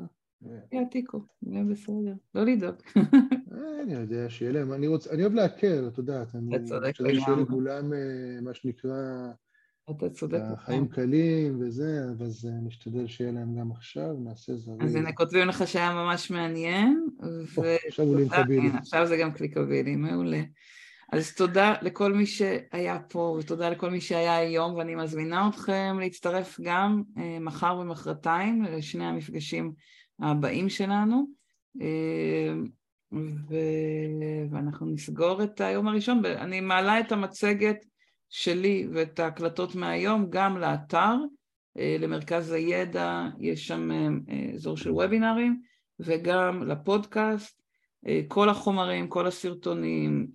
יעתיקו, יהיה בסדר, לא לדאוג. אה, אני יודע, שיהיה להם, אני רוצה, אני אוהב להקל, את יודעת, אני לגמרי. שיהיה לכולם אה, מה שנקרא, אתה צודק. החיים קלים וזה, אז נשתדל שיהיה להם גם עכשיו, נעשה זריז. אז הנה כותבים לך שהיה ממש מעניין, עכשיו. עכשיו זה גם קליקבילי, מעולה. אז תודה לכל מי שהיה פה ותודה לכל מי שהיה היום ואני מזמינה אתכם להצטרף גם מחר ומחרתיים לשני המפגשים הבאים שלנו, אה, ו... ואנחנו נסגור את היום הראשון. אני מעלה את המצגת שלי ואת ההקלטות מהיום גם לאתר, למרכז הידע, יש שם אזור של וובינארים, וגם לפודקאסט, כל החומרים, כל הסרטונים,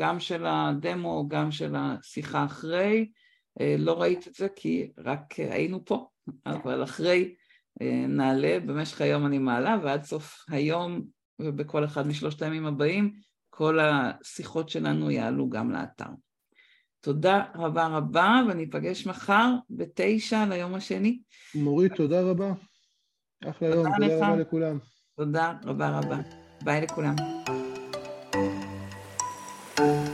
גם של הדמו, גם של השיחה אחרי, לא ראית את זה כי רק היינו פה, אבל אחרי נעלה, במשך היום אני מעלה ועד סוף היום ובכל אחד משלושת הימים הבאים כל השיחות שלנו יעלו גם לאתר. תודה רבה רבה וניפגש מחר בתשע ליום השני. מורית, תודה רבה. אחלה יום, תודה רבה לכולם. תודה רבה רבה. ביי לכולם. thank you